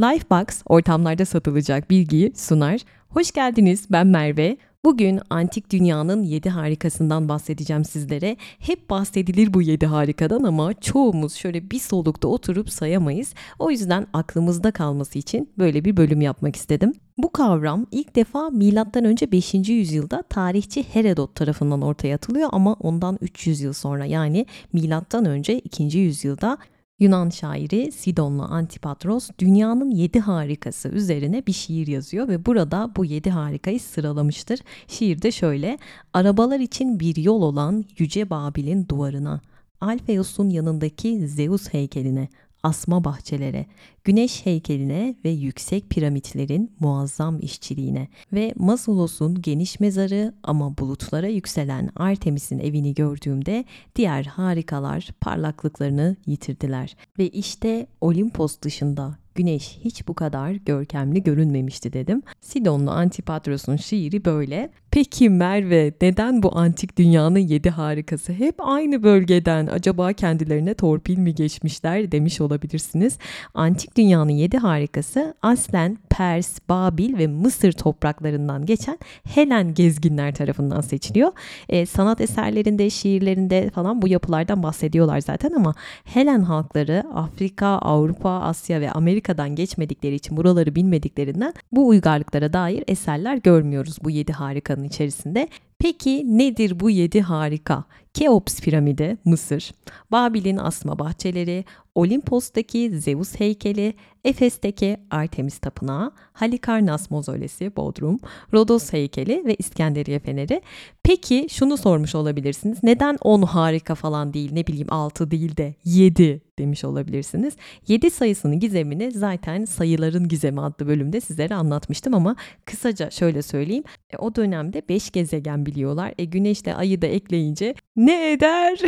Lifebox ortamlarda satılacak bilgiyi sunar. Hoş geldiniz ben Merve. Bugün antik dünyanın 7 harikasından bahsedeceğim sizlere. Hep bahsedilir bu 7 harikadan ama çoğumuz şöyle bir solukta oturup sayamayız. O yüzden aklımızda kalması için böyle bir bölüm yapmak istedim. Bu kavram ilk defa M.Ö. 5. yüzyılda tarihçi Herodot tarafından ortaya atılıyor ama ondan 300 yıl sonra yani M.Ö. 2. yüzyılda Yunan şairi Sidonlu Antipatros dünyanın yedi harikası üzerine bir şiir yazıyor ve burada bu yedi harikayı sıralamıştır. Şiirde şöyle, arabalar için bir yol olan Yüce Babil'in duvarına, Alfeus'un yanındaki Zeus heykeline, asma bahçelere, güneş heykeline ve yüksek piramitlerin muazzam işçiliğine ve Maslow'un geniş mezarı ama bulutlara yükselen Artemis'in evini gördüğümde diğer harikalar parlaklıklarını yitirdiler. Ve işte Olimpos dışında güneş hiç bu kadar görkemli görünmemişti dedim. Sidonlu Antipatros'un şiiri böyle. Peki Merve neden bu antik dünyanın yedi harikası hep aynı bölgeden acaba kendilerine torpil mi geçmişler demiş olabilirsiniz. Antik dünyanın yedi harikası aslen Pers, Babil ve Mısır topraklarından geçen Helen gezginler tarafından seçiliyor. E, sanat eserlerinde, şiirlerinde falan bu yapılardan bahsediyorlar zaten ama Helen halkları Afrika, Avrupa, Asya ve Amerika'dan geçmedikleri için buraları bilmediklerinden bu uygarlıklara dair eserler görmüyoruz bu yedi harikanın içerisinde. Peki nedir bu yedi harika? Keops piramidi Mısır, Babil'in asma bahçeleri, Olimpos'taki Zeus heykeli, Efes'teki Artemis tapınağı, Halikarnas mozolesi Bodrum, Rodos heykeli ve İskenderiye feneri. Peki şunu sormuş olabilirsiniz. Neden 10 harika falan değil ne bileyim 6 değil de 7 demiş olabilirsiniz. 7 sayısının gizemini zaten sayıların gizemi adlı bölümde sizlere anlatmıştım ama kısaca şöyle söyleyeyim. E, o dönemde 5 gezegen biliyorlar. E, güneşle ayı da ekleyince ne eder?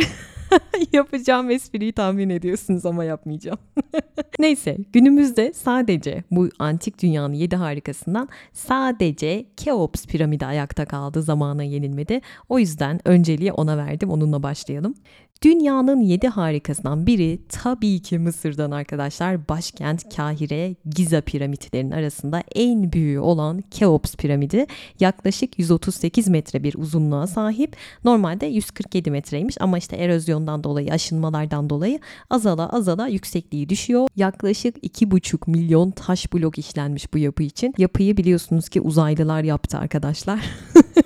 Yapacağım espriyi tahmin ediyorsunuz ama yapmayacağım. Neyse günümüzde sadece bu antik dünyanın yedi harikasından sadece Keops piramidi ayakta kaldı zamana yenilmedi. O yüzden önceliği ona verdim onunla başlayalım. Dünyanın yedi harikasından biri tabii ki Mısır'dan arkadaşlar. Başkent Kahire, Giza piramitlerinin arasında en büyüğü olan Keops piramidi yaklaşık 138 metre bir uzunluğa sahip. Normalde 147 metreymiş ama işte erozyondan dolayı, aşınmalardan dolayı azala azala yüksekliği düşüyor. Yaklaşık 2,5 milyon taş blok işlenmiş bu yapı için. Yapıyı biliyorsunuz ki uzaylılar yaptı arkadaşlar.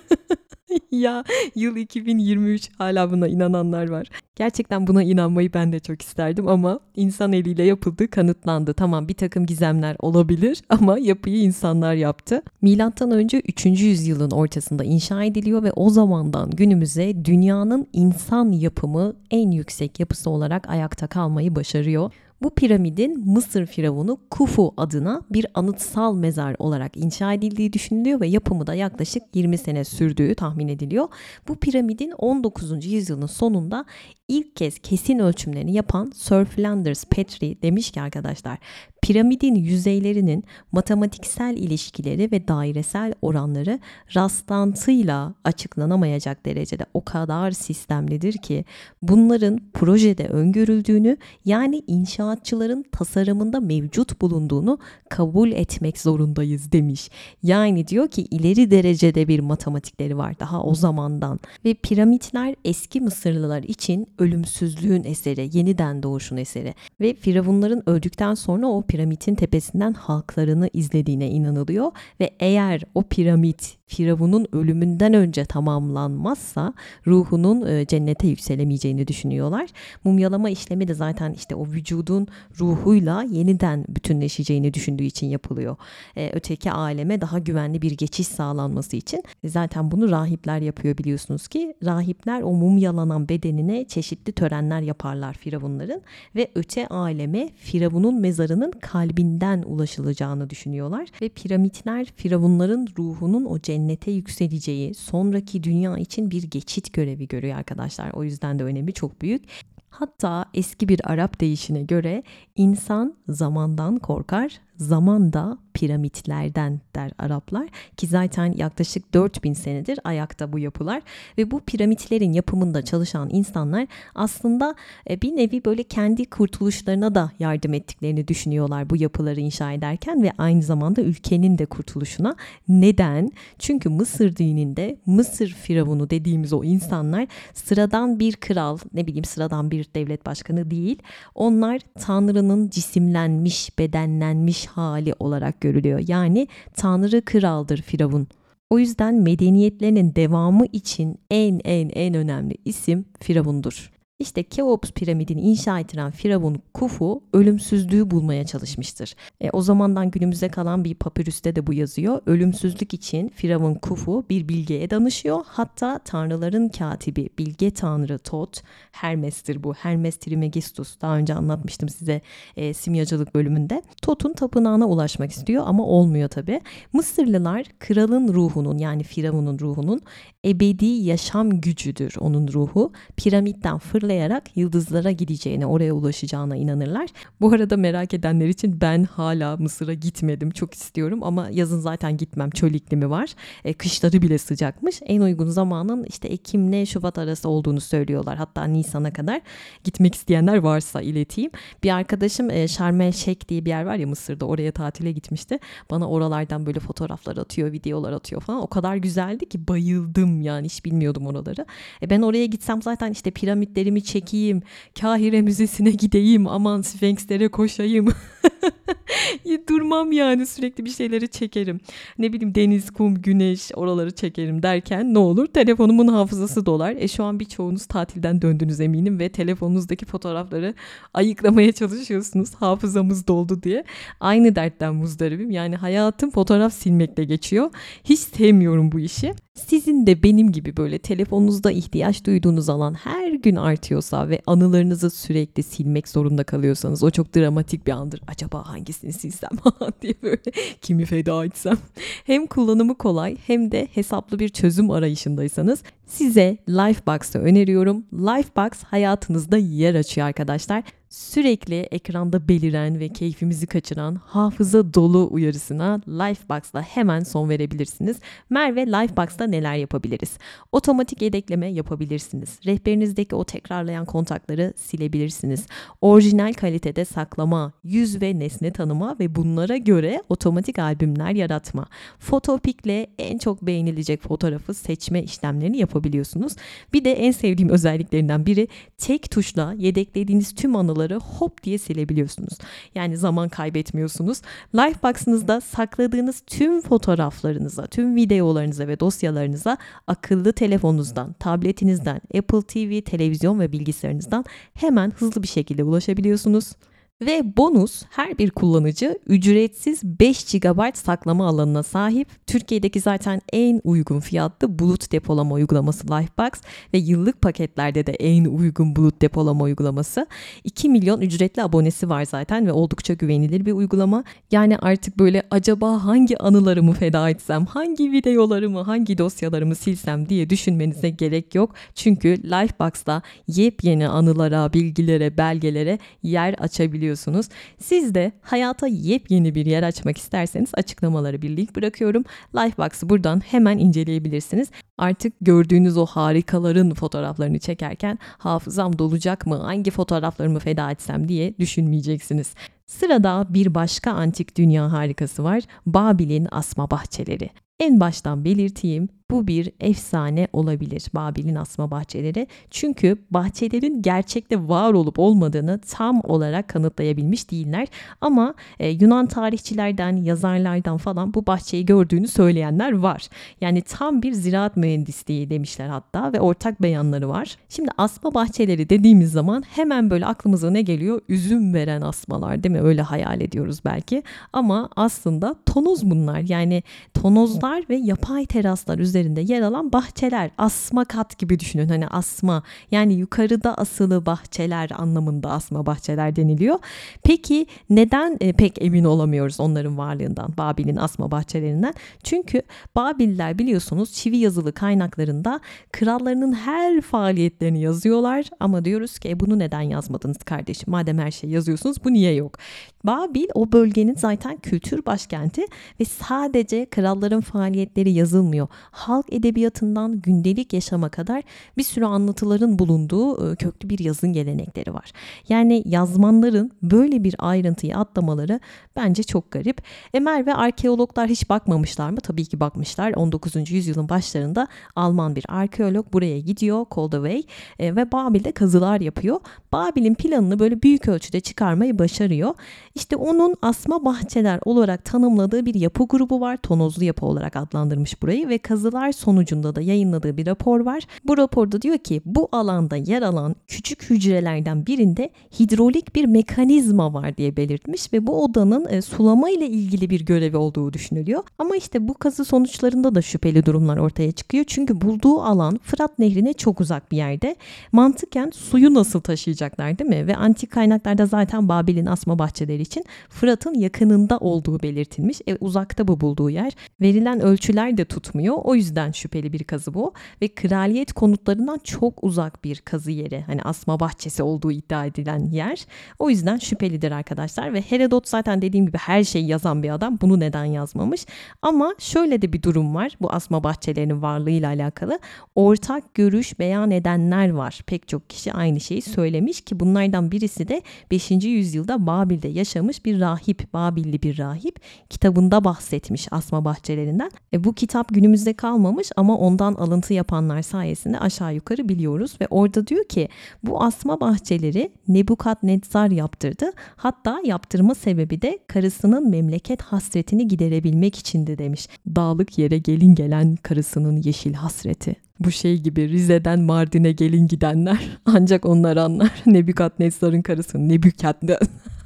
ya yıl 2023 hala buna inananlar var. Gerçekten buna inanmayı ben de çok isterdim ama insan eliyle yapıldı kanıtlandı. Tamam bir takım gizemler olabilir ama yapıyı insanlar yaptı. Milattan önce 3. yüzyılın ortasında inşa ediliyor ve o zamandan günümüze dünyanın insan yapımı en yüksek yapısı olarak ayakta kalmayı başarıyor. Bu piramidin Mısır firavunu Kufu adına bir anıtsal mezar olarak inşa edildiği düşünülüyor ve yapımı da yaklaşık 20 sene sürdüğü tahmin ediliyor. Bu piramidin 19. yüzyılın sonunda ilk kez kesin ölçümlerini yapan Sir Flanders Petrie demiş ki arkadaşlar piramidin yüzeylerinin matematiksel ilişkileri ve dairesel oranları rastlantıyla açıklanamayacak derecede o kadar sistemlidir ki bunların projede öngörüldüğünü yani inşaatçıların tasarımında mevcut bulunduğunu kabul etmek zorundayız demiş. Yani diyor ki ileri derecede bir matematikleri var daha o zamandan ve piramitler eski Mısırlılar için ölümsüzlüğün eseri, yeniden doğuşun eseri ve firavunların öldükten sonra o piramidin tepesinden halklarını izlediğine inanılıyor ve eğer o piramit Firavun'un ölümünden önce tamamlanmazsa ruhunun e, cennete yükselemeyeceğini düşünüyorlar. Mumyalama işlemi de zaten işte o vücudun ruhuyla yeniden bütünleşeceğini düşündüğü için yapılıyor. E, öteki aleme daha güvenli bir geçiş sağlanması için zaten bunu rahipler yapıyor biliyorsunuz ki rahipler o mumyalanan bedenine çeşitli törenler yaparlar Firavunların ve öte aleme Firavun'un mezarının kalbinden ulaşılacağını düşünüyorlar ve piramitler Firavunların ruhunun o cennete yükseleceği sonraki dünya için bir geçit görevi görüyor arkadaşlar. O yüzden de önemi çok büyük. Hatta eski bir Arap deyişine göre insan zamandan korkar, zaman da piramitlerden der Araplar ki zaten yaklaşık 4000 senedir ayakta bu yapılar ve bu piramitlerin yapımında çalışan insanlar aslında e, bir nevi böyle kendi kurtuluşlarına da yardım ettiklerini düşünüyorlar bu yapıları inşa ederken ve aynı zamanda ülkenin de kurtuluşuna. Neden? Çünkü Mısır dininde Mısır firavunu dediğimiz o insanlar sıradan bir kral, ne bileyim sıradan bir devlet başkanı değil. Onlar Tanrı'nın cisimlenmiş, bedenlenmiş hali olarak görülüyor. Yani Tanrı kraldır firavun. O yüzden medeniyetlerinin devamı için en en en önemli isim Firavundur. İşte Keops piramidini inşa ettiren Firavun Kufu ölümsüzlüğü bulmaya çalışmıştır. E, o zamandan günümüze kalan bir papirüste de bu yazıyor. Ölümsüzlük için Firavun Kufu bir bilgeye danışıyor. Hatta tanrıların katibi bilge tanrı Tot, Hermes'tir bu. Hermes Trismegistus. Daha önce anlatmıştım size e, simyacılık bölümünde. Tot'un tapınağına ulaşmak istiyor ama olmuyor tabi. Mısırlılar kralın ruhunun yani Firavun'un ruhunun ebedi yaşam gücüdür onun ruhu. Piramitten fırlayarak yıldızlara gideceğine, oraya ulaşacağına inanırlar. Bu arada merak edenler için ben hala Mısır'a gitmedim. Çok istiyorum ama yazın zaten gitmem. Çöl iklimi var. E, kışları bile sıcakmış. En uygun zamanın işte Ekim'le Şubat arası olduğunu söylüyorlar. Hatta Nisan'a kadar gitmek isteyenler varsa ileteyim. Bir arkadaşım e, Şarm El diye bir yer var ya Mısır'da. Oraya tatile gitmişti. Bana oralardan böyle fotoğraflar atıyor, videolar atıyor falan. O kadar güzeldi ki bayıldım yani hiç bilmiyordum oraları. E ben oraya gitsem zaten işte piramitlerimi çekeyim, Kahire Müzesi'ne gideyim, aman Sphinx'lere koşayım. Durmam yani sürekli bir şeyleri çekerim. Ne bileyim deniz, kum, güneş oraları çekerim derken ne olur? Telefonumun hafızası dolar. E şu an birçoğunuz tatilden döndünüz eminim ve telefonunuzdaki fotoğrafları ayıklamaya çalışıyorsunuz. Hafızamız doldu diye. Aynı dertten muzdaribim. Yani hayatım fotoğraf silmekle geçiyor. Hiç sevmiyorum bu işi. Sizin de benim gibi böyle telefonunuzda ihtiyaç duyduğunuz alan her gün artıyorsa ve anılarınızı sürekli silmek zorunda kalıyorsanız o çok dramatik bir andır. Acaba hangisini silsem diye böyle kimi feda etsem. Hem kullanımı kolay hem de hesaplı bir çözüm arayışındaysanız size Lifebox'ı öneriyorum. Lifebox hayatınızda yer açıyor arkadaşlar sürekli ekranda beliren ve keyfimizi kaçıran hafıza dolu uyarısına Lifebox'la hemen son verebilirsiniz. Merve Lifebox'ta neler yapabiliriz? Otomatik yedekleme yapabilirsiniz. Rehberinizdeki o tekrarlayan kontakları silebilirsiniz. Orijinal kalitede saklama, yüz ve nesne tanıma ve bunlara göre otomatik albümler yaratma. Photopic'le en çok beğenilecek fotoğrafı seçme işlemlerini yapabiliyorsunuz. Bir de en sevdiğim özelliklerinden biri tek tuşla yedeklediğiniz tüm anıları anıları hop diye silebiliyorsunuz. Yani zaman kaybetmiyorsunuz. Lifebox'ınızda sakladığınız tüm fotoğraflarınıza, tüm videolarınıza ve dosyalarınıza akıllı telefonunuzdan, tabletinizden, Apple TV, televizyon ve bilgisayarınızdan hemen hızlı bir şekilde ulaşabiliyorsunuz. Ve bonus her bir kullanıcı ücretsiz 5 GB saklama alanına sahip. Türkiye'deki zaten en uygun fiyatlı bulut depolama uygulaması Lifebox ve yıllık paketlerde de en uygun bulut depolama uygulaması. 2 milyon ücretli abonesi var zaten ve oldukça güvenilir bir uygulama. Yani artık böyle acaba hangi anılarımı feda etsem, hangi videolarımı, hangi dosyalarımı silsem diye düşünmenize gerek yok. Çünkü Lifebox'ta yepyeni anılara, bilgilere, belgelere yer açabiliyorsunuz yapabiliyorsunuz. Siz de hayata yepyeni bir yer açmak isterseniz açıklamaları bir link bırakıyorum. Lifebox'ı buradan hemen inceleyebilirsiniz. Artık gördüğünüz o harikaların fotoğraflarını çekerken hafızam dolacak mı, hangi fotoğraflarımı feda etsem diye düşünmeyeceksiniz. Sırada bir başka antik dünya harikası var. Babil'in asma bahçeleri. En baştan belirteyim bu bir efsane olabilir Babil'in asma bahçeleri. Çünkü bahçelerin gerçekte var olup olmadığını tam olarak kanıtlayabilmiş değiller. Ama e, Yunan tarihçilerden, yazarlardan falan bu bahçeyi gördüğünü söyleyenler var. Yani tam bir ziraat mühendisliği demişler hatta ve ortak beyanları var. Şimdi asma bahçeleri dediğimiz zaman hemen böyle aklımıza ne geliyor? Üzüm veren asmalar değil mi? Öyle hayal ediyoruz belki. Ama aslında tonoz bunlar. Yani tonozdan havuzlar ve yapay teraslar üzerinde yer alan bahçeler. Asma kat gibi düşünün hani asma yani yukarıda asılı bahçeler anlamında asma bahçeler deniliyor. Peki neden e, pek emin olamıyoruz onların varlığından Babil'in asma bahçelerinden? Çünkü Babiller biliyorsunuz çivi yazılı kaynaklarında krallarının her faaliyetlerini yazıyorlar ama diyoruz ki e, bunu neden yazmadınız kardeşim madem her şey yazıyorsunuz bu niye yok? Babil o bölgenin zaten kültür başkenti ve sadece kralların faaliyetleri yazılmıyor. Halk edebiyatından gündelik yaşama kadar bir sürü anlatıların bulunduğu e, köklü bir yazın gelenekleri var. Yani yazmanların böyle bir ayrıntıyı atlamaları bence çok garip. Emer ve arkeologlar hiç bakmamışlar mı? Tabii ki bakmışlar. 19. yüzyılın başlarında Alman bir arkeolog buraya gidiyor Coldaway e, ve Babil'de kazılar yapıyor. Babil'in planını böyle büyük ölçüde çıkarmayı başarıyor. İşte onun asma bahçeler olarak tanımladığı bir yapı grubu var. Tonozlu yapı olarak adlandırmış burayı ve kazılar sonucunda da yayınladığı bir rapor var. Bu raporda diyor ki bu alanda yer alan küçük hücrelerden birinde hidrolik bir mekanizma var diye belirtmiş ve bu odanın e, sulama ile ilgili bir görevi olduğu düşünülüyor. Ama işte bu kazı sonuçlarında da şüpheli durumlar ortaya çıkıyor. Çünkü bulduğu alan Fırat Nehri'ne çok uzak bir yerde. Mantıken suyu nasıl taşıyacaklar değil mi? Ve antik kaynaklarda zaten Babil'in asma bahçeleri için Fırat'ın yakınında olduğu belirtilmiş. E, uzakta bu bulduğu yer. Verilen ölçüler de tutmuyor. O yüzden şüpheli bir kazı bu. Ve kraliyet konutlarından çok uzak bir kazı yeri. Hani asma bahçesi olduğu iddia edilen yer. O yüzden şüphelidir arkadaşlar. Ve Herodot zaten dediğim gibi her şeyi yazan bir adam. Bunu neden yazmamış? Ama şöyle de bir durum var. Bu asma bahçelerinin varlığıyla alakalı. Ortak görüş beyan edenler var. Pek çok kişi aynı şeyi söylemiş ki bunlardan birisi de 5. yüzyılda Babil'de yaşamış bir rahip, Babilli bir rahip kitabında bahsetmiş asma bahçelerinden. E, bu kitap günümüzde kalmamış ama ondan alıntı yapanlar sayesinde aşağı yukarı biliyoruz ve orada diyor ki bu asma bahçeleri Nebukadnezzar yaptırdı. Hatta yaptırma sebebi de karısının memleket hasretini giderebilmek içindi demiş. Dağlık yere gelin gelen karısının yeşil hasreti. Bu şey gibi Rize'den Mardin'e gelin gidenler ancak onlar anlar. Nebukadnezzar'ın karısı Nebukadnezar.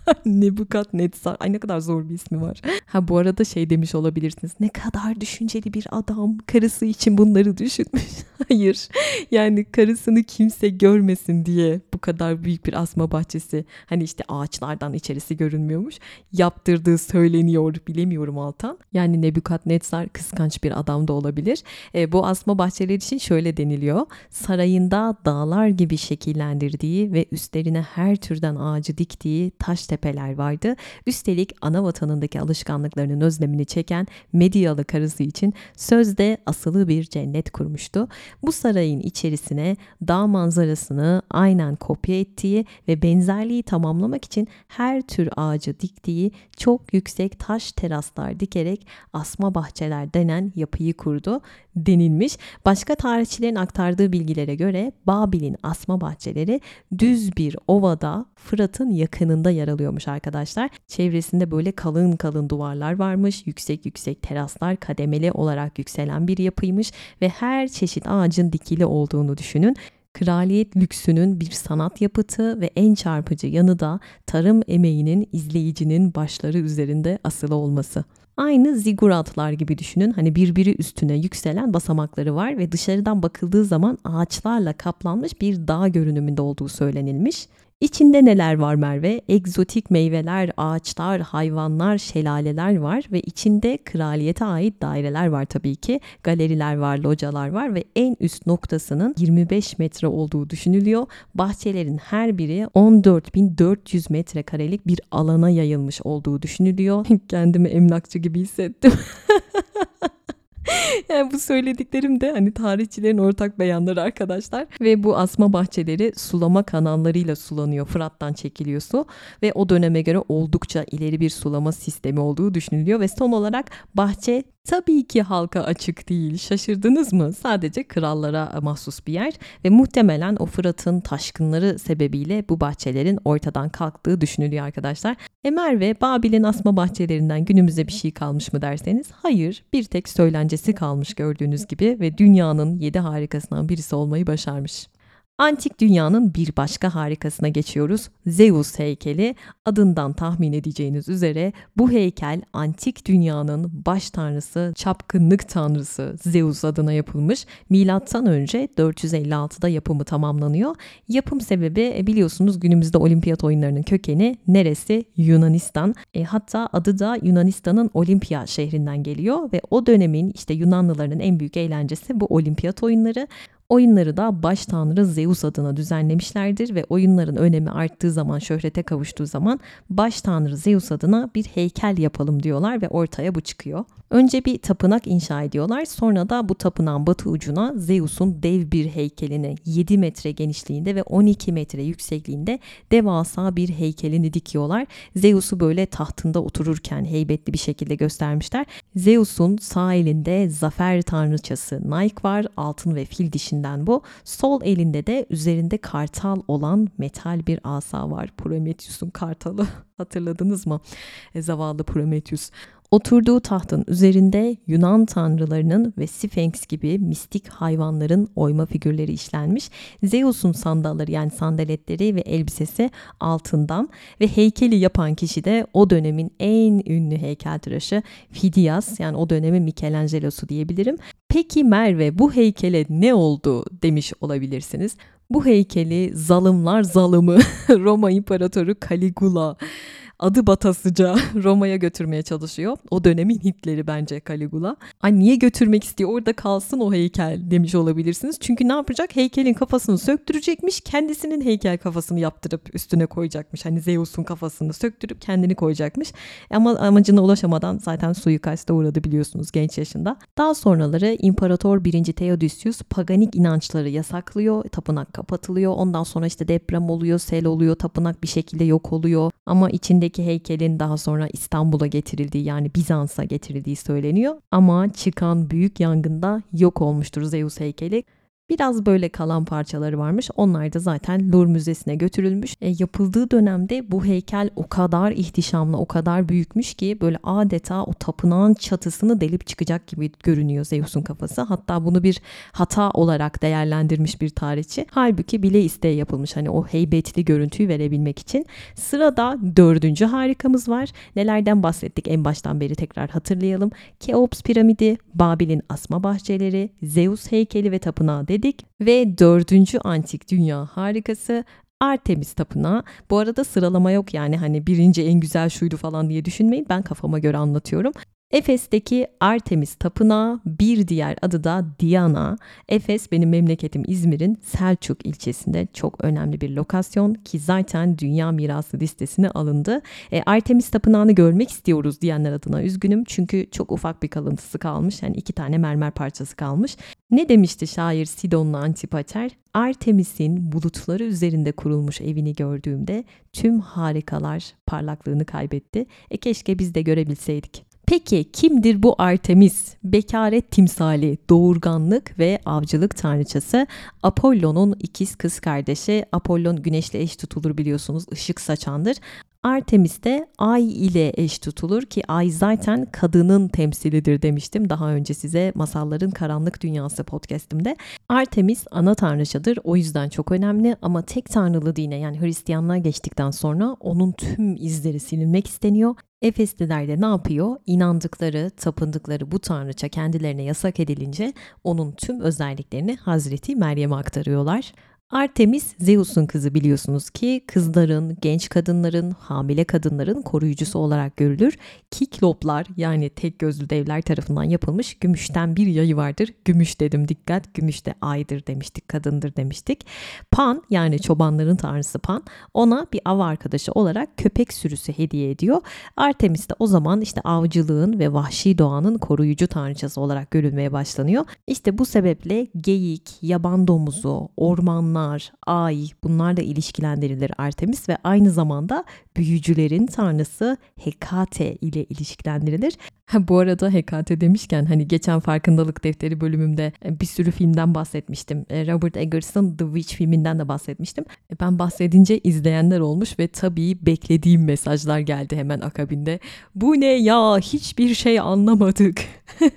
Nebukadnezar. Ay ne kadar zor bir ismi var. Ha bu arada şey demiş olabilirsiniz. Ne kadar düşünceli bir adam. Karısı için bunları düşünmüş. Hayır. Yani karısını kimse görmesin diye bu kadar büyük bir asma bahçesi. Hani işte ağaçlardan içerisi görünmüyormuş. Yaptırdığı söyleniyor. Bilemiyorum Altan. Yani Nebukadnezar kıskanç bir adam da olabilir. E, bu asma bahçeleri için şöyle deniliyor. Sarayında dağlar gibi şekillendirdiği ve üstlerine her türden ağacı diktiği taş tepeler vardı. Üstelik ana vatanındaki alışkanlıklarının özlemini çeken Medyalı karısı için sözde asılı bir cennet kurmuştu. Bu sarayın içerisine dağ manzarasını aynen kopya ettiği ve benzerliği tamamlamak için her tür ağacı diktiği çok yüksek taş teraslar dikerek asma bahçeler denen yapıyı kurdu denilmiş. Başka tarihçilerin aktardığı bilgilere göre Babil'in asma bahçeleri düz bir ovada Fırat'ın yakınında yer alıyormuş arkadaşlar. Çevresinde böyle kalın kalın duvarlar varmış. Yüksek yüksek teraslar kademeli olarak yükselen bir yapıymış ve her çeşit ağacın dikili olduğunu düşünün. Kraliyet lüksünün bir sanat yapıtı ve en çarpıcı yanı da tarım emeğinin izleyicinin başları üzerinde asılı olması. Aynı ziguratlar gibi düşünün. Hani birbiri üstüne yükselen basamakları var ve dışarıdan bakıldığı zaman ağaçlarla kaplanmış bir dağ görünümünde olduğu söylenilmiş. İçinde neler var Merve? Egzotik meyveler, ağaçlar, hayvanlar, şelaleler var ve içinde kraliyete ait daireler var tabii ki. Galeriler var, localar var ve en üst noktasının 25 metre olduğu düşünülüyor. Bahçelerin her biri 14.400 metrekarelik bir alana yayılmış olduğu düşünülüyor. Kendimi emlakçı gibi hissettim. yani bu söylediklerim de hani tarihçilerin ortak beyanları arkadaşlar. Ve bu asma bahçeleri sulama kanallarıyla sulanıyor. Fırat'tan çekiliyor su ve o döneme göre oldukça ileri bir sulama sistemi olduğu düşünülüyor. Ve son olarak bahçe Tabii ki halka açık değil. Şaşırdınız mı? Sadece krallara mahsus bir yer ve muhtemelen o Fırat'ın taşkınları sebebiyle bu bahçelerin ortadan kalktığı düşünülüyor arkadaşlar. Emer ve Babil'in asma bahçelerinden günümüzde bir şey kalmış mı derseniz hayır bir tek söylencesi kalmış gördüğünüz gibi ve dünyanın yedi harikasından birisi olmayı başarmış. Antik dünyanın bir başka harikasına geçiyoruz. Zeus heykeli. Adından tahmin edeceğiniz üzere bu heykel antik dünyanın baş tanrısı, çapkınlık tanrısı Zeus adına yapılmış. Milattan önce 456'da yapımı tamamlanıyor. Yapım sebebi e, biliyorsunuz günümüzde olimpiyat oyunlarının kökeni neresi? Yunanistan. E, hatta adı da Yunanistan'ın Olimpiya şehrinden geliyor ve o dönemin işte Yunanlıların en büyük eğlencesi bu olimpiyat oyunları. Oyunları da baş tanrı Zeus adına düzenlemişlerdir ve oyunların önemi arttığı zaman, şöhrete kavuştuğu zaman baş tanrı Zeus adına bir heykel yapalım diyorlar ve ortaya bu çıkıyor. Önce bir tapınak inşa ediyorlar. Sonra da bu tapınağın batı ucuna Zeus'un dev bir heykelini 7 metre genişliğinde ve 12 metre yüksekliğinde devasa bir heykelini dikiyorlar. Zeus'u böyle tahtında otururken heybetli bir şekilde göstermişler. Zeus'un sağ elinde zafer tanrıçası Nike var. Altın ve fil dişinden bu. Sol elinde de üzerinde kartal olan metal bir asa var. Prometheus'un kartalı. Hatırladınız mı? E, zavallı Prometheus. Oturduğu tahtın üzerinde Yunan tanrılarının ve Sphinx gibi mistik hayvanların oyma figürleri işlenmiş. Zeus'un sandalları yani sandaletleri ve elbisesi altından ve heykeli yapan kişi de o dönemin en ünlü heykeltıraşı Fidias yani o dönemin Michelangelo'su diyebilirim. Peki Merve bu heykele ne oldu demiş olabilirsiniz. Bu heykeli zalımlar zalımı Roma İmparatoru Caligula adı batasıca Roma'ya götürmeye çalışıyor. O dönemin Hitler'i bence Caligula. Ay niye götürmek istiyor? Orada kalsın o heykel demiş olabilirsiniz. Çünkü ne yapacak? Heykelin kafasını söktürecekmiş. Kendisinin heykel kafasını yaptırıp üstüne koyacakmış. Hani Zeus'un kafasını söktürüp kendini koyacakmış. Ama amacına ulaşamadan zaten suikaste uğradı biliyorsunuz genç yaşında. Daha sonraları İmparator 1. Theodosius paganik inançları yasaklıyor. Tapınak kapatılıyor. Ondan sonra işte deprem oluyor, sel oluyor, tapınak bir şekilde yok oluyor. Ama içinde üzerindeki heykelin daha sonra İstanbul'a getirildiği yani Bizans'a getirildiği söyleniyor. Ama çıkan büyük yangında yok olmuştur Zeus heykeli. Biraz böyle kalan parçaları varmış. Onlar da zaten Louvre Müzesi'ne götürülmüş. E, yapıldığı dönemde bu heykel o kadar ihtişamlı, o kadar büyükmüş ki böyle adeta o tapınağın çatısını delip çıkacak gibi görünüyor Zeus'un kafası. Hatta bunu bir hata olarak değerlendirmiş bir tarihçi. Halbuki bile isteği yapılmış hani o heybetli görüntüyü verebilmek için. Sırada dördüncü harikamız var. Nelerden bahsettik en baştan beri tekrar hatırlayalım. Keops piramidi, Babil'in asma bahçeleri, Zeus heykeli ve tapınağı dedik dedik ve dördüncü antik dünya harikası Artemis Tapınağı. Bu arada sıralama yok yani hani birinci en güzel şuydu falan diye düşünmeyin. Ben kafama göre anlatıyorum. Efes'teki Artemis Tapınağı bir diğer adı da Diana. Efes benim memleketim İzmir'in Selçuk ilçesinde çok önemli bir lokasyon ki zaten Dünya Mirası listesine alındı. E, Artemis Tapınağı'nı görmek istiyoruz diyenler adına üzgünüm çünkü çok ufak bir kalıntısı kalmış. Yani iki tane mermer parçası kalmış. Ne demişti şair Sidonlu Antipater? Artemis'in bulutları üzerinde kurulmuş evini gördüğümde tüm harikalar parlaklığını kaybetti. E keşke biz de görebilseydik. Peki kimdir bu Artemis? Bekaret timsali, doğurganlık ve avcılık tanrıçası Apollon'un ikiz kız kardeşi. Apollon güneşle eş tutulur biliyorsunuz, ışık saçandır. Artemis de ay ile eş tutulur ki ay zaten kadının temsilidir demiştim daha önce size Masalların Karanlık Dünyası podcastimde. Artemis ana tanrıçadır o yüzden çok önemli ama tek tanrılı dine yani Hristiyanlığa geçtikten sonra onun tüm izleri silinmek isteniyor. Efesliler de ne yapıyor? İnandıkları, tapındıkları bu tanrıça kendilerine yasak edilince onun tüm özelliklerini Hazreti Meryem'e aktarıyorlar. Artemis Zeus'un kızı biliyorsunuz ki kızların, genç kadınların, hamile kadınların koruyucusu olarak görülür. Kikloplar yani tek gözlü devler tarafından yapılmış gümüşten bir yayı vardır. Gümüş dedim dikkat gümüş de aydır demiştik kadındır demiştik. Pan yani çobanların tanrısı Pan ona bir av arkadaşı olarak köpek sürüsü hediye ediyor. Artemis de o zaman işte avcılığın ve vahşi doğanın koruyucu tanrıçası olarak görülmeye başlanıyor. İşte bu sebeple geyik, yaban domuzu, ormanlar Nar, Ay bunlarla ilişkilendirilir Artemis ve aynı zamanda büyücülerin tanrısı Hekate ile ilişkilendirilir. Ha, bu arada Hekate demişken hani geçen farkındalık defteri bölümümde e, bir sürü filmden bahsetmiştim. E, Robert Eggers'ın The Witch filminden de bahsetmiştim. E, ben bahsedince izleyenler olmuş ve tabii beklediğim mesajlar geldi hemen akabinde. Bu ne ya hiçbir şey anlamadık.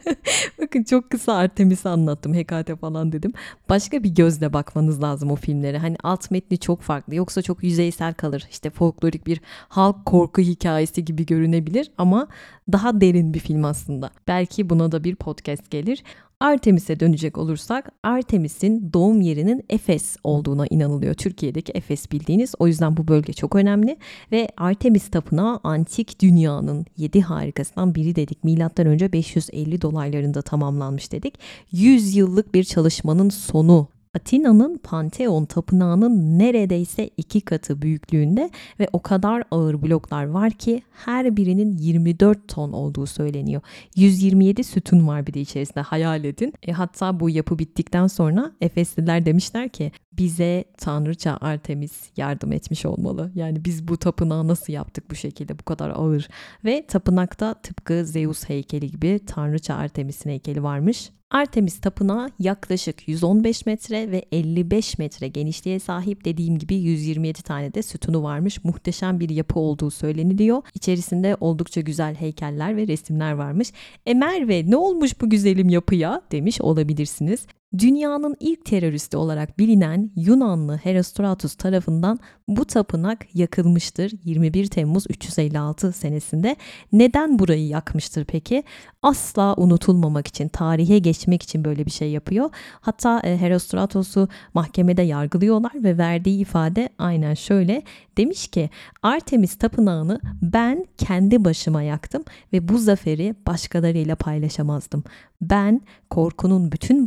Bakın çok kısa Artemis'i anlattım. Hekate falan dedim. Başka bir gözle bakmanız lazım o filmlere. Hani alt metni çok farklı. Yoksa çok yüzeysel kalır. İşte folklorik bir halk korku hikayesi gibi görünebilir ama daha derin bir film aslında. Belki buna da bir podcast gelir. Artemis'e dönecek olursak Artemis'in doğum yerinin Efes olduğuna inanılıyor. Türkiye'deki Efes bildiğiniz. O yüzden bu bölge çok önemli ve Artemis tapınağı antik dünyanın yedi harikasından biri dedik. Milattan önce 550 dolaylarında tamamlanmış dedik. 100 yıllık bir çalışmanın sonu Atina'nın Pantheon tapınağının neredeyse iki katı büyüklüğünde ve o kadar ağır bloklar var ki her birinin 24 ton olduğu söyleniyor. 127 sütun var bir de içerisinde hayal edin. E, hatta bu yapı bittikten sonra Efesliler demişler ki bize tanrıça Artemis yardım etmiş olmalı. Yani biz bu tapınağı nasıl yaptık bu şekilde bu kadar ağır ve tapınakta tıpkı Zeus heykeli gibi tanrıça Artemis'in heykeli varmış. Artemis Tapınağı yaklaşık 115 metre ve 55 metre genişliğe sahip dediğim gibi 127 tane de sütunu varmış. Muhteşem bir yapı olduğu söyleniliyor. İçerisinde oldukça güzel heykeller ve resimler varmış. E Merve ne olmuş bu güzelim yapıya demiş olabilirsiniz. Dünyanın ilk teröristi olarak bilinen Yunanlı Herostratus tarafından bu tapınak yakılmıştır 21 Temmuz 356 senesinde. Neden burayı yakmıştır peki? Asla unutulmamak için, tarihe geçmek için böyle bir şey yapıyor. Hatta e, Herostratos'u mahkemede yargılıyorlar ve verdiği ifade aynen şöyle. Demiş ki Artemis tapınağını ben kendi başıma yaktım ve bu zaferi başkalarıyla paylaşamazdım. Ben korkunun bütün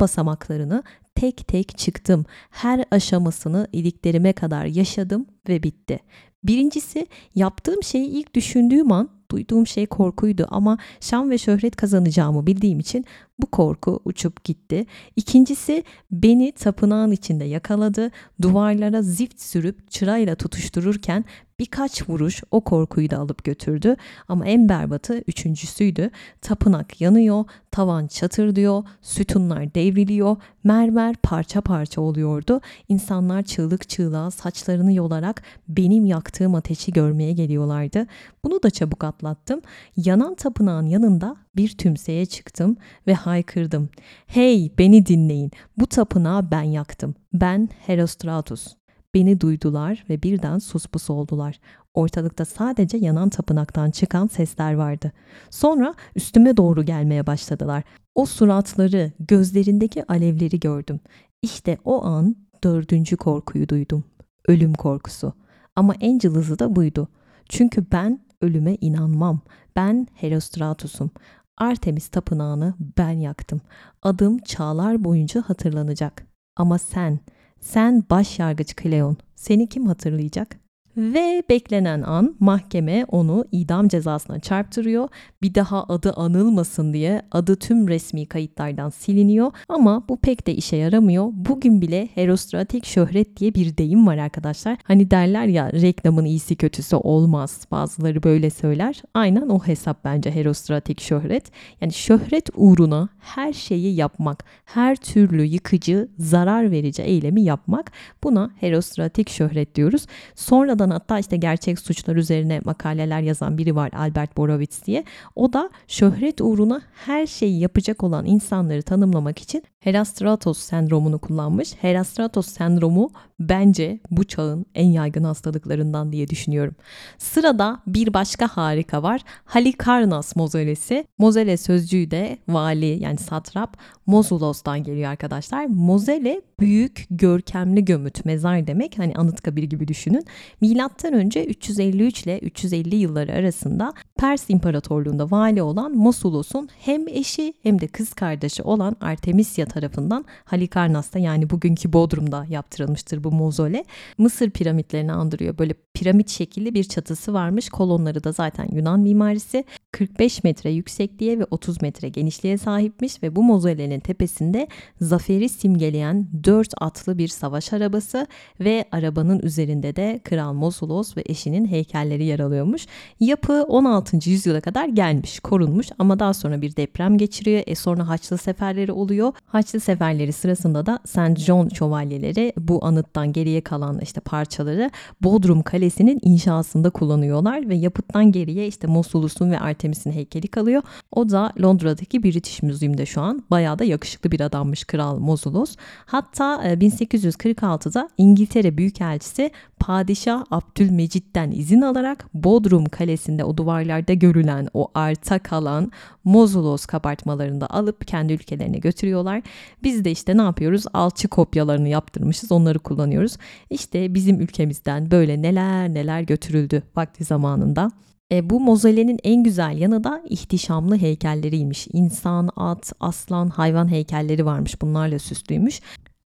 basamaklarını tek tek çıktım. Her aşamasını iliklerime kadar yaşadım ve bitti. Birincisi yaptığım şeyi ilk düşündüğüm an duyduğum şey korkuydu ama şan ve şöhret kazanacağımı bildiğim için bu korku uçup gitti. İkincisi beni tapınağın içinde yakaladı. Duvarlara zift sürüp çırayla tutuştururken birkaç vuruş o korkuyu da alıp götürdü. Ama en berbatı üçüncüsüydü. Tapınak yanıyor, tavan çatır diyor, sütunlar devriliyor, mermer parça parça oluyordu. İnsanlar çığlık çığlığa saçlarını yolarak benim yaktığım ateşi görmeye geliyorlardı. Bunu da çabuk atlattım. Yanan tapınağın yanında bir tümseye çıktım ve haykırdım. Hey beni dinleyin bu tapınağı ben yaktım. Ben Herostratus. Beni duydular ve birden suspus oldular. Ortalıkta sadece yanan tapınaktan çıkan sesler vardı. Sonra üstüme doğru gelmeye başladılar. O suratları, gözlerindeki alevleri gördüm. İşte o an dördüncü korkuyu duydum. Ölüm korkusu. Ama en cılızı da buydu. Çünkü ben ölüme inanmam. Ben Herostratus'um. Artemis tapınağını ben yaktım. Adım çağlar boyunca hatırlanacak. Ama sen, sen başyargıç Kleon, seni kim hatırlayacak? Ve beklenen an mahkeme onu idam cezasına çarptırıyor. Bir daha adı anılmasın diye adı tüm resmi kayıtlardan siliniyor. Ama bu pek de işe yaramıyor. Bugün bile herostratik şöhret diye bir deyim var arkadaşlar. Hani derler ya reklamın iyisi kötüsü olmaz. Bazıları böyle söyler. Aynen o hesap bence herostratik şöhret. Yani şöhret uğruna her şeyi yapmak, her türlü yıkıcı, zarar verici eylemi yapmak buna herostratik şöhret diyoruz. Sonradan Sonradan hatta işte gerçek suçlar üzerine makaleler yazan biri var Albert Borovitz diye. O da şöhret uğruna her şeyi yapacak olan insanları tanımlamak için Herastratos sendromunu kullanmış. Herastratos sendromu bence bu çağın en yaygın hastalıklarından diye düşünüyorum. Sırada bir başka harika var. Halikarnas mozolesi. Mozele sözcüğü de vali yani satrap Mozulos'tan geliyor arkadaşlar. Mozele büyük görkemli gömüt mezar demek. Hani Anıtkabir gibi düşünün. Milattan önce 353 ile 350 yılları arasında Pers İmparatorluğu'nda vali olan Mosulos'un hem eşi hem de kız kardeşi olan Artemisia tarafından Halikarnas'ta yani bugünkü Bodrum'da yaptırılmıştır bu mozole. Mısır piramitlerini andırıyor. Böyle piramit şekilli bir çatısı varmış. Kolonları da zaten Yunan mimarisi. 45 metre yüksekliğe ve 30 metre genişliğe sahipmiş ve bu mozolenin tepesinde zaferi simgeleyen 4 atlı bir savaş arabası ve arabanın üzerinde de Kral Mosulos ve eşinin heykelleri yer alıyormuş. Yapı 16. yüzyıla kadar gelmiş, korunmuş ama daha sonra bir deprem geçiriyor. E sonra Haçlı seferleri oluyor. Haçlı seferleri sırasında da St. John şövalyeleri bu anıttan geriye kalan işte parçaları Bodrum Kalesi'nin inşasında kullanıyorlar ve yapıttan geriye işte Mosulus'un ve Artemis'in heykeli kalıyor. O da Londra'daki British Museum'da şu an. Bayağı da yakışıklı bir adammış Kral Mosulus. Hatta 1846'da e, İngiltere Büyükelçisi Padişah Abdülmecit'ten izin alarak Bodrum Kalesi'nde o duvarlarda görülen o arta kalan Mozulos kabartmalarını da alıp kendi ülkelerine götürüyorlar. Biz de işte ne yapıyoruz? Alçı kopyalarını yaptırmışız. Onları kullanıyoruz. İşte bizim ülkemizden böyle neler neler götürüldü vakti zamanında. E, bu mozolenin en güzel yanı da ihtişamlı heykelleriymiş. İnsan, at, aslan, hayvan heykelleri varmış. Bunlarla süslüymüş.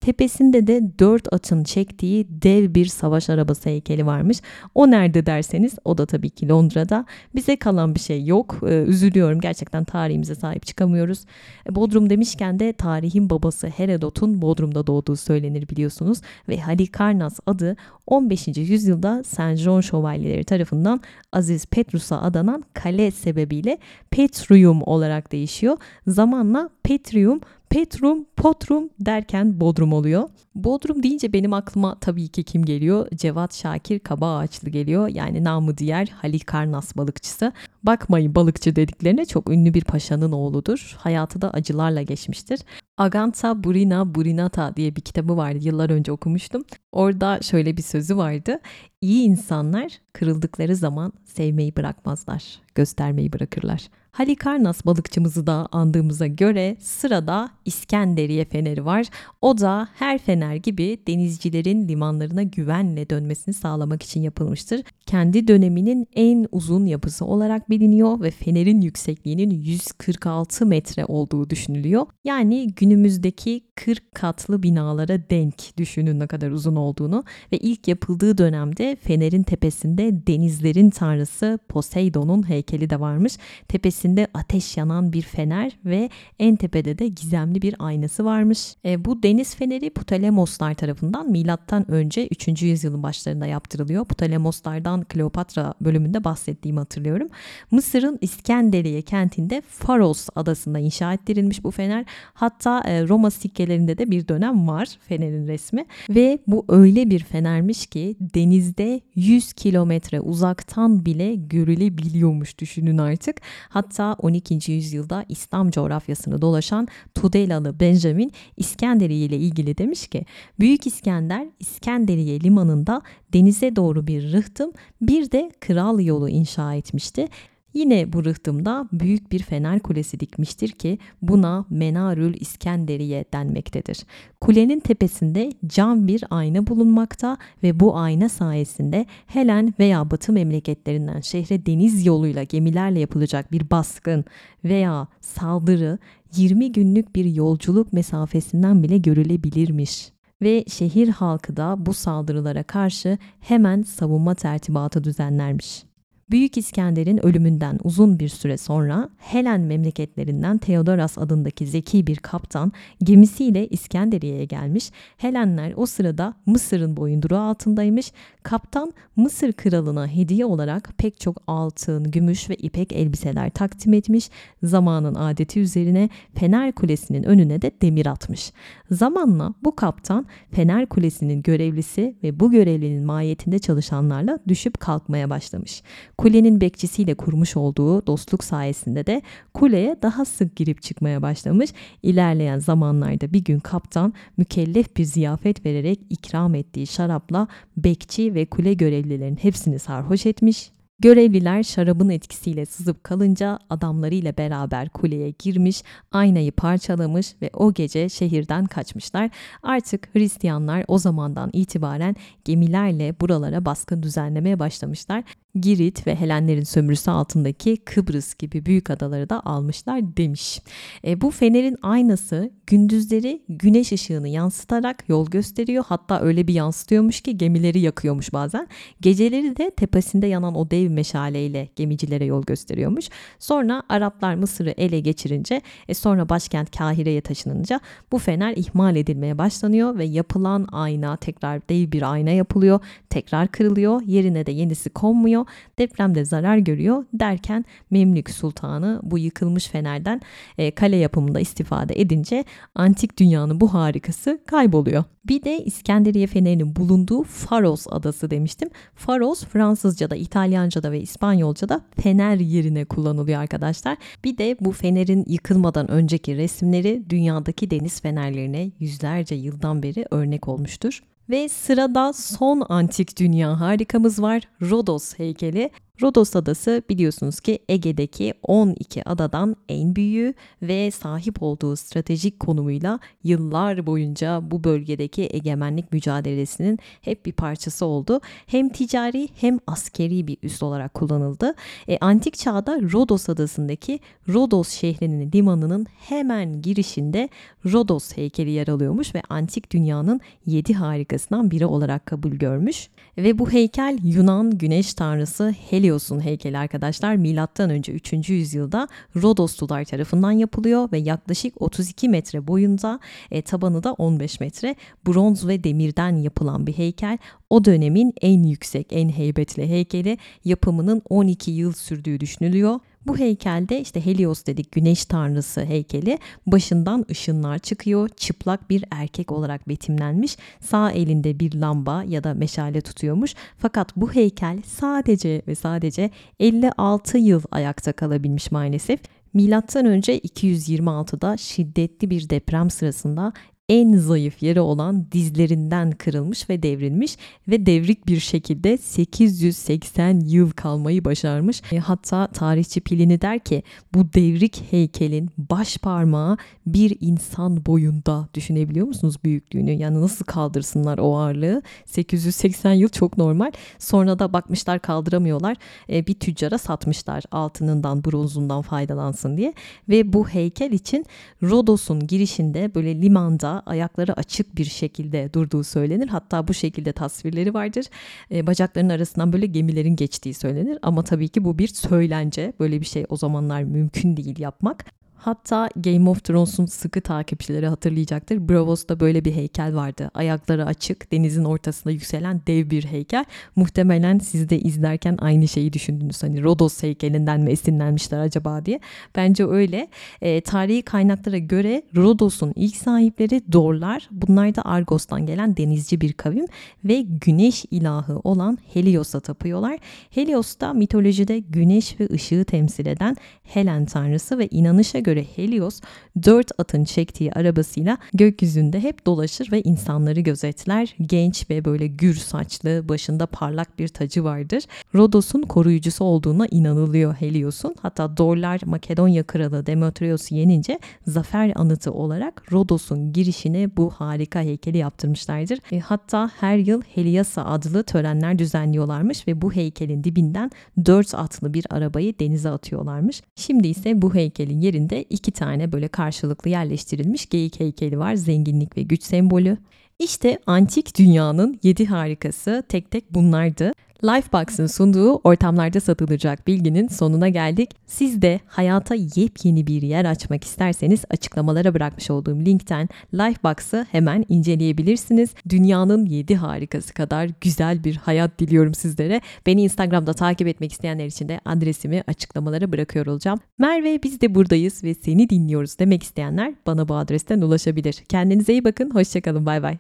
Tepesinde de dört atın çektiği dev bir savaş arabası heykeli varmış. O nerede derseniz o da tabii ki Londra'da. Bize kalan bir şey yok. Ee, üzülüyorum gerçekten tarihimize sahip çıkamıyoruz. E, Bodrum demişken de tarihin babası Herodot'un Bodrum'da doğduğu söylenir biliyorsunuz. Ve Halikarnas adı 15. yüzyılda Saint John şövalyeleri tarafından Aziz Petrus'a adanan kale sebebiyle Petrium olarak değişiyor. Zamanla Petrium Petrum, Potrum derken Bodrum oluyor. Bodrum deyince benim aklıma tabii ki kim geliyor? Cevat Şakir Kaba Ağaçlı geliyor. Yani namı diğer Halikarnas balıkçısı. Bakmayın balıkçı dediklerine çok ünlü bir paşanın oğludur. Hayatı da acılarla geçmiştir. Aganta Burina Burinata diye bir kitabı vardı. Yıllar önce okumuştum. Orada şöyle bir sözü vardı. İyi insanlar kırıldıkları zaman sevmeyi bırakmazlar, göstermeyi bırakırlar. Halikarnas balıkçımızı da andığımıza göre sırada İskenderiye feneri var. O da her fener gibi denizcilerin limanlarına güvenle dönmesini sağlamak için yapılmıştır. Kendi döneminin en uzun yapısı olarak biliniyor ve fenerin yüksekliğinin 146 metre olduğu düşünülüyor. Yani günümüzdeki 40 katlı binalara denk düşünün ne kadar uzun olduğunu ve ilk yapıldığı dönemde fenerin tepesinde denizlerin tanrısı Poseidon'un heykeli de varmış. Tepesinde ateş yanan bir fener ve en tepede de gizemli bir aynası varmış. E, bu deniz feneri Ptolemoslar tarafından milattan önce 3. yüzyılın başlarında yaptırılıyor. Ptolemoslardan Kleopatra bölümünde bahsettiğimi hatırlıyorum. Mısır'ın İskenderiye kentinde Faros adasında inşa ettirilmiş bu fener. Hatta e, Roma sikkelerinde de bir dönem var fenerin resmi ve bu öyle bir fenermiş ki denizde 100 kilometre uzaktan bile görülebiliyormuş düşünün artık. Hatta 12. yüzyılda İslam coğrafyasını dolaşan Tudelalı Benjamin İskenderiye ile ilgili demiş ki Büyük İskender İskenderiye limanında denize doğru bir rıhtım bir de kral yolu inşa etmişti. Yine bu rıhtımda büyük bir fener kulesi dikmiştir ki buna Menarül İskenderiye denmektedir. Kulenin tepesinde cam bir ayna bulunmakta ve bu ayna sayesinde Helen veya Batı memleketlerinden şehre deniz yoluyla gemilerle yapılacak bir baskın veya saldırı 20 günlük bir yolculuk mesafesinden bile görülebilirmiş ve şehir halkı da bu saldırılara karşı hemen savunma tertibatı düzenlermiş. Büyük İskender'in ölümünden uzun bir süre sonra Helen memleketlerinden Theodoras adındaki zeki bir kaptan gemisiyle İskenderiye'ye gelmiş. Helenler o sırada Mısır'ın boyunduruğu altındaymış. Kaptan Mısır kralına hediye olarak pek çok altın, gümüş ve ipek elbiseler takdim etmiş. Zamanın adeti üzerine Fener Kulesi'nin önüne de demir atmış. Zamanla bu kaptan Fener Kulesi'nin görevlisi ve bu görevlinin mahiyetinde çalışanlarla düşüp kalkmaya başlamış. Kulenin bekçisiyle kurmuş olduğu dostluk sayesinde de kuleye daha sık girip çıkmaya başlamış. İlerleyen zamanlarda bir gün kaptan mükellef bir ziyafet vererek ikram ettiği şarapla bekçi ve kule görevlilerin hepsini sarhoş etmiş Görevliler şarabın etkisiyle sızıp kalınca adamlarıyla beraber kuleye girmiş, aynayı parçalamış ve o gece şehirden kaçmışlar. Artık Hristiyanlar o zamandan itibaren gemilerle buralara baskın düzenlemeye başlamışlar. Girit ve Helenlerin sömürüsü altındaki Kıbrıs gibi büyük adaları da almışlar demiş. E, bu fenerin aynası gündüzleri güneş ışığını yansıtarak yol gösteriyor. Hatta öyle bir yansıtıyormuş ki gemileri yakıyormuş bazen. Geceleri de tepesinde yanan o dev meşaleyle gemicilere yol gösteriyormuş. Sonra Araplar Mısır'ı ele geçirince e, sonra başkent Kahire'ye taşınınca bu fener ihmal edilmeye başlanıyor ve yapılan ayna tekrar dev bir ayna yapılıyor. Tekrar kırılıyor. Yerine de yenisi konmuyor oluyor. Depremde zarar görüyor derken Memlük Sultanı bu yıkılmış fenerden e, kale yapımında istifade edince antik dünyanın bu harikası kayboluyor. Bir de İskenderiye fenerinin bulunduğu Faros adası demiştim. Faros Fransızca'da, İtalyanca'da ve İspanyolca'da fener yerine kullanılıyor arkadaşlar. Bir de bu fenerin yıkılmadan önceki resimleri dünyadaki deniz fenerlerine yüzlerce yıldan beri örnek olmuştur. Ve sırada son antik dünya harikamız var. Rodos heykeli. Rodos Adası biliyorsunuz ki Ege'deki 12 adadan en büyüğü ve sahip olduğu stratejik konumuyla yıllar boyunca bu bölgedeki egemenlik mücadelesinin hep bir parçası oldu. Hem ticari hem askeri bir üs olarak kullanıldı. E, antik çağda Rodos Adası'ndaki Rodos şehrinin limanının hemen girişinde Rodos heykeli yer alıyormuş ve antik dünyanın yedi harikasından biri olarak kabul görmüş. Ve bu heykel Yunan güneş tanrısı Helios'un heykeli arkadaşlar. Milattan önce 3. yüzyılda Rodoslular tarafından yapılıyor ve yaklaşık 32 metre boyunda, e, tabanı da 15 metre. Bronz ve demirden yapılan bir heykel. O dönemin en yüksek, en heybetli heykeli yapımının 12 yıl sürdüğü düşünülüyor. Bu heykelde işte Helios dedik güneş tanrısı heykeli başından ışınlar çıkıyor. Çıplak bir erkek olarak betimlenmiş. Sağ elinde bir lamba ya da meşale tutuyormuş. Fakat bu heykel sadece ve sadece 56 yıl ayakta kalabilmiş maalesef. Milattan önce 226'da şiddetli bir deprem sırasında en zayıf yeri olan dizlerinden kırılmış ve devrilmiş ve devrik bir şekilde 880 yıl kalmayı başarmış. E, hatta tarihçi Pilini der ki bu devrik heykelin baş parmağı bir insan boyunda düşünebiliyor musunuz büyüklüğünü? Yani nasıl kaldırsınlar o ağırlığı? 880 yıl çok normal. Sonra da bakmışlar kaldıramıyorlar. E, bir tüccara satmışlar altınından, bronzundan faydalansın diye. Ve bu heykel için Rodos'un girişinde böyle limanda ayakları açık bir şekilde durduğu söylenir. Hatta bu şekilde tasvirleri vardır. E, bacaklarının arasından böyle gemilerin geçtiği söylenir. Ama tabii ki bu bir söylence. Böyle bir şey o zamanlar mümkün değil yapmak. Hatta Game of Thrones'un sıkı takipçileri hatırlayacaktır. Bravos'ta böyle bir heykel vardı. Ayakları açık, denizin ortasında yükselen dev bir heykel. Muhtemelen siz de izlerken aynı şeyi düşündünüz. Hani Rodos heykelinden mi esinlenmişler acaba diye. Bence öyle. E, tarihi kaynaklara göre Rodos'un ilk sahipleri Dorlar. Bunlar da Argos'tan gelen denizci bir kavim ve güneş ilahı olan Helios'a tapıyorlar. Helios da mitolojide güneş ve ışığı temsil eden Helen tanrısı ve inanışa göre göre Helios dört atın çektiği arabasıyla gökyüzünde hep dolaşır ve insanları gözetler. Genç ve böyle gür saçlı, başında parlak bir tacı vardır. Rodos'un koruyucusu olduğuna inanılıyor Helios'un. Hatta Dorlar Makedonya kralı Demetrios'u yenince zafer anıtı olarak Rodos'un girişine bu harika heykeli yaptırmışlardır. E, hatta her yıl Heliasa adlı törenler düzenliyorlarmış ve bu heykelin dibinden dört atlı bir arabayı denize atıyorlarmış. Şimdi ise bu heykelin yerinde iki tane böyle karşılıklı yerleştirilmiş geyik heykeli var. Zenginlik ve güç sembolü. İşte antik dünyanın yedi harikası tek tek bunlardı. Lifebox'ın sunduğu ortamlarda satılacak bilginin sonuna geldik. Siz de hayata yepyeni bir yer açmak isterseniz açıklamalara bırakmış olduğum linkten Lifebox'ı hemen inceleyebilirsiniz. Dünyanın 7 harikası kadar güzel bir hayat diliyorum sizlere. Beni Instagram'da takip etmek isteyenler için de adresimi açıklamalara bırakıyor olacağım. Merve biz de buradayız ve seni dinliyoruz demek isteyenler bana bu adresten ulaşabilir. Kendinize iyi bakın, hoşçakalın, bay bay.